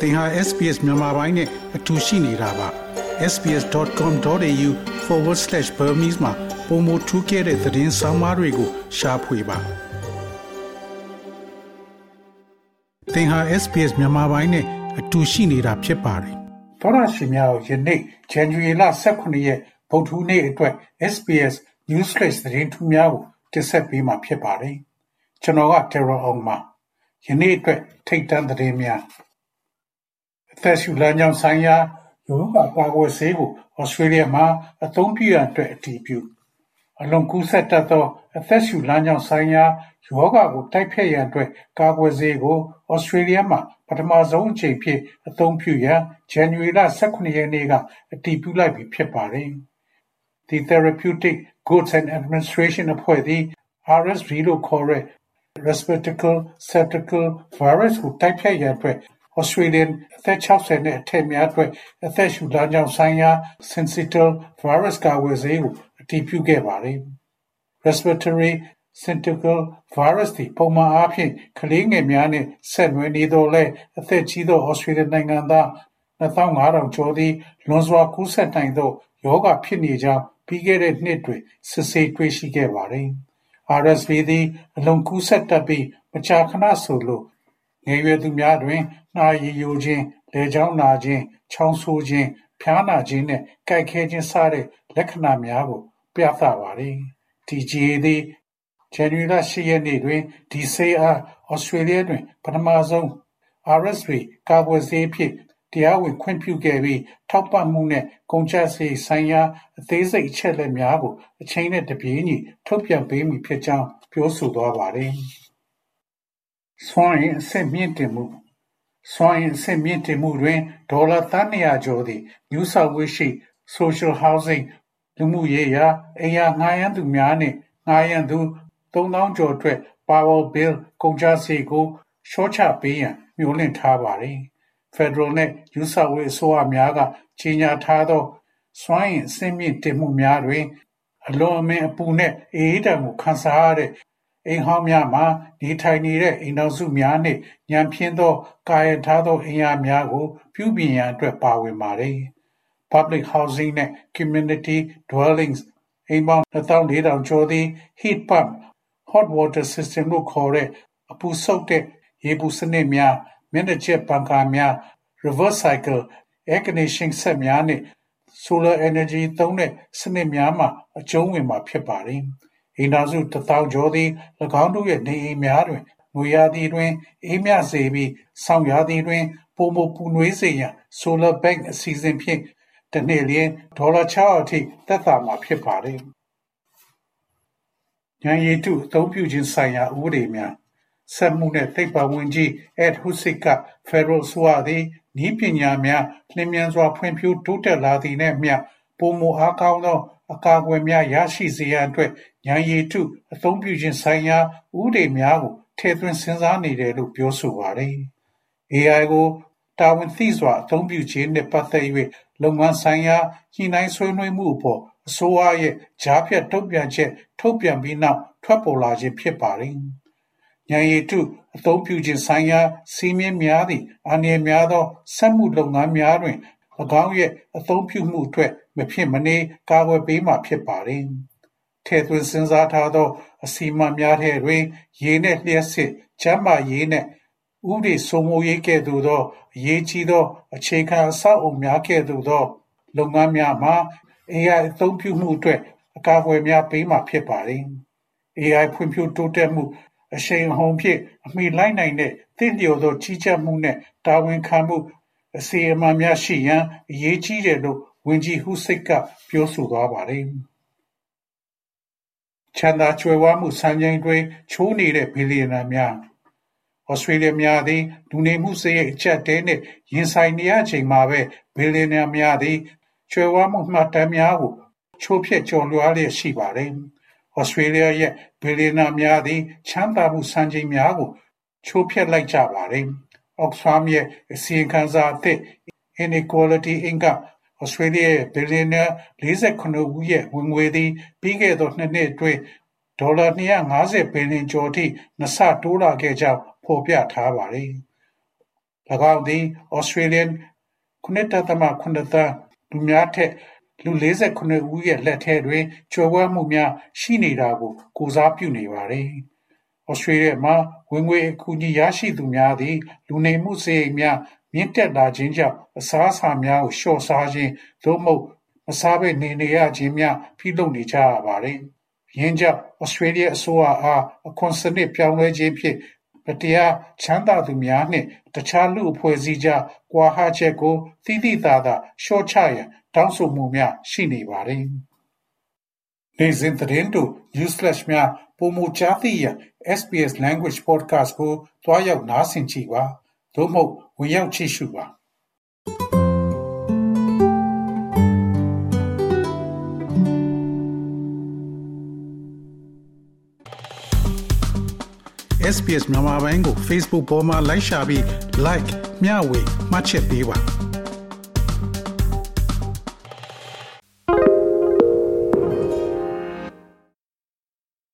သင်ဟာ SPS မြန်မာပိုင်းနဲ့အတူရှိနေတာပါ sps.com.au/burmese မှာပုံမထူးခဲ့တဲ့သတင်းစာမားတွေကိုရှားဖွေပါသင်ဟာ SPS မြန်မာပိုင်းနဲ့အတူရှိနေတာဖြစ်ပါတယ်သောရရှိများယနေ့ January လ18ရက်ဗုဒ္ဓဟူးနေ့အတွက် SPS Newsflash သတင်းထူးများကိုတင်ဆက်ပေးမှာဖြစ်ပါတယ်ကျွန်တော်က Terror အောင်ပါယနေ့အတွက်ထိတ်တန့်သတင်းများအ သက်ရှူလမ်းကြောင်းဆိုင်ရာရောဂါကာကွယ်ဆေးကိုဩစတြေးလျမှာအသုံးပြုရန်အတွက်အတည်ပြုအလွန်ကူးစက်တတ်သောအသက်ရှူလမ်းကြောင်းဆိုင်ရာရောဂါကိုတိုက်ဖျက်ရန်အတွက်ကာကွယ်ဆေးကိုဩစတြေးလျမှာပထမဆုံးအကြိမ်ဖြစ်အသုံးပြုရန် January လ18ရက်နေ့ကအတည်ပြုလိုက်ပြီဖြစ်ပါတယ်။ The Therapeutic Goods and Administration အဖွဲ့သည် RSV လို့ခေါ်တဲ့ Respiratory Syncytial Virus ကိုတိုက်ဖျက်ရန်အတွက် Australian အသက် 60 နဲ့အထက်များအတွက် အသက်ရှူလမ်းကြောင်းဆိုင်ရာ Syncytial Virus ကာကွယ်ဆေးကို အတည်ပြုခဲ့ပါတယ်။ Respiratory Syncytial Virus သည် ပုံမှန်အားဖြင့် ကလေးငယ်များနှင့် ဆက်နွယ်နေသော်လည်း အသက်ကြီးသော Australian နိုင်ငံသား2500ကျော်သည် လွန်စွာကူးစက်နိုင်သော ရောဂါဖြစ်နေကြောင်း ပြီးခဲ့တဲ့နှစ်တွင် စစ်ဆေးတွေ့ရှိခဲ့ပါသည်။ RSV သည် အလွန်ကူးစက်တတ်ပြီး မကြာခဏဆိုလို ငယ်ရွယ်သူများတွင်နှာရည်ယိုခြင်း၊လည်ချောင်းနာခြင်း၊ချောင်းဆိုးခြင်း၊ဖျားနာခြင်းနှင့်ကိုက်ခဲခြင်းစတဲ့လက္ခဏာများကို ပြသပါသည်။ TGA သည်ဇန်နဝါရီလ၈ရက်နေ့တွင်ဒီဆေးအားဩစတြေးလျတွင် ပထမဆုံး RSV ကာကွယ်ဆေးအဖြစ်တရားဝင်ခွင့်ပြုခဲ့ပြီးထောက်ပံ့မှုနှင့်ကုန်ကျစရိတ်ဆိုင်ရာအသေးစိတ်အချက်အလက်များကိုအချိန်နှင့်တပြေးညီထုတ်ပြန်ပေးမည်ဖြစ်ကြောင်းပြောဆိုသွားပါသည်။ စွမ်းအင်အဆင့်မြင့်တင်မှုစွမ်းအင်အဆင့်မြင့်တင်မှုတွင် ဒေါ်လာသန်း 200 ကျော်သည့် New South Wales ရှိ Social Housing လူမှုရေးရာအိမ်ယာငှားရမ်းသူများနှင့်ငှားရမ်းသူ3000ကျော်အတွက် Power Bill ကုန်ကျစရိတ်ကိုလျှော့ချပေးရန်မျှော်လင့်ထားပါသည်။ Federal နှင့် New South Wales အစိုးရများကကြေညာထားသောစွမ်းအင်အဆင့်မြင့်တင်မှုများတွင် အလွန်အမင်းအပူနှင့်အအေးဒဏ်ကိုခံစားရတဲ့ အိမ်ဟောင်းများမှာနေထိုင်နေတဲ့အိမ်ထောင်စုများနှင့်ညံ့ဖျင်းသောကာရံထားသောအိမ်ယာများကို ပြုပြင်ရန်အတွက်ပါဝင်ပါသည်။ Public Housing နှင့် Community Dwellings အိမ်ပေါင်း2400ကျော်သည် Heat Pump Hot Water System လို့ခေါ်တဲ့အပူစုပ်တဲ့ရေပူစနစ်များ၊မျက်နှာကျက်ပန်ကာများ၊ Reverse Cycle Air Conditioning စက်များနှင့် Solar Energy သုံးတဲ့စနစ်များမှာအကျုံးဝင်မှာဖြစ်ပါသည်။ အိမ်ထောင်စုတစ်သောင်းကျော်သည်၎င်းတို့ရဲ့နေအိမ်များတွင်နွေရာသီတွင်အေးမြစေပြီးဆောင်းရာသီတွင်ပိုမိုပူနွေးစေရန် Solar Bank အစီအစဉ်ဖြင့်တစ်နှစ်လျှင်ဒေါ်လာ600အထိသက်သာမှာဖြစ်ပါတယ်။ဉာဏ်ရည်တုအသုံးပြုခြင်းဆိုင်ရာဥပဒေများစက်မှုနှင့်သိပ္ပံဝန်ကြီး Ed Husic က Federal အစိုးရသည်နည်းပညာများလျင်မြန်စွာဖွံ့ဖြိုးတိုးတက်လာသည်နှင့်အမျှပိုမိုအားကောင်းသောအကာအကွယ်များရရှိစေရန်အတွက် ဉာဏ်ရည်တုအသုံးပြုခြင်းဆိုင်ရာဥပဒေများကိုထည့်သွင်းစဉ်းစားနေတယ်လို့ပြောဆိုပါတယ်။ AI ကိုတာဝန်သိစွာအသုံးပြုခြင်းနှင့်ပတ်သက်၍လုပ်ငန်းဆိုင်ရာညှိနှိုင်းဆွေးနွေးမှုအပေါ်အစိုးရရဲ့ကြားဖြတ်တုံ့ပြန်ချက်ထုတ်ပြန်ပြီးနောက်ထွက်ပေါ်လာခြင်းဖြစ်ပါတယ်။ဉာဏ်ရည်တုအသုံးပြုခြင်းဆိုင်ရာစည်းမျဉ်းများသည်အန္တရာယ်များသောစက်မှုလုပ်ငန်းများတွင်၎င်းရဲ့အသုံးပြုမှုအတွက်မဖြစ်မနေကာကွယ်ပေးမှာဖြစ်ပါတယ်။ ထည့်သွင်းစဉ်းစားထားသော အစီအမံများထဲတွင် ရေနှင့်လျှပ်စစ်၊ကျန်းမာရေးနှင့် ဥပဒေစိုးမိုးရေးကဲ့သို့သော အရေးကြီးသော အခြေခံအဆောက်အအုံများကဲ့သို့သော လုပ်ငန်းများမှာ AI အသုံးပြုမှုအတွက် အကာအကွယ်များပေးမှာ ဖြစ်ပါတယ်။ AI ဖွံ့ဖြိုးတိုးတက်မှု အရှိန်အဟုန်ဖြင့် အမီလိုက်နိုင်တဲ့ သင့်လျော်သော ကြီးကြပ်မှုနှင့် တာဝန်ခံမှု အစီအမံများရှိရန် အရေးကြီးတယ်လို့ ဝန်ကြီး Husic ကပြောဆိုသွားပါတယ်။ ချမ်းသာကြွယ်ဝမှုစံချိန်တွင်ချိုးနေတဲ့ဘီလီယံနာများဩစတြေးလျများသည်လူနေမှုစရိတ်အကျပ်တဲနှင့်ရင်ဆိုင်နေရချိန်မှာပဲဘီလီယံနာများသည်ကြွယ်ဝမှုမှတ်တမ်းများကိုချိုးဖျက်ကျော်လွှားလျက်ရှိပါတယ်။ဩစတြေးလျရဲ့ဘီလီယံနာများသည်ချမ်းသာမှုစံချိန်များကိုချိုးဖျက်လိုက်ကြပါတယ်။ Oxfam ရဲ့အစီရင်ခံစာအသစ် Inequality Inc. ကဩစတြေးလျရဲ့ဘီလီယံနာ48ဦးရဲ့ဝင်ငွေသည်ပြီးခဲ့သောနှစ်နှစ်အတွင်းဒေါ်လာ250ဘီလီယံကျော်အထိနှစ်ဆတိုးလာခဲ့ကြောင်းဖော်ပြထားပါတယ်။၎င်းသည် Australian 9.8သန်းလူများထက်လူ48ဦးရဲ့လက်ထဲတွင်ကျွယ်ဝမှုများရှိနေတာကိုကိုစားပြုနေပါသည်။ Australia မှာဝင်ငွေအကူအညီရရှိသူများသည်လူနေမှုစရိတ်များ မြင့်တက်လာခြင်းကြောင့်အစားအစာများကိုလျှော့စားခြင်းသို့မဟုတ်မစားဘဲနေနေရခြင်းများပြုလုပ်နေကြရပါတယ်။ယင်းကြောင့် Australia အစိုးရအားအခွန်စနစ်ပြောင်းလဲခြင်းဖြင့်မတရားချမ်းသာသူများနှင့်တခြားလူအဖွဲ့အစည်းကြားကွာဟချက်ကိုသိသိသာသာလျှော့ချရန်တောင်းဆိုမှုများရှိနေပါတယ်။နေ့စဉ်သတင်းတို့ Newsflash များပုံမူကြားသိရန် SBS Language Podcast ကိုတွားရောက်နားဆင်ကြည့်ပါသို့မဟုတ် ဝင်ရောက်ကြည့်ရှုပါ SBS မြန်မာပိုင်းကို Facebook ပေါ်မှာ like ရှာပြီး like မျှဝေမှတ်ချက်ပေးပါ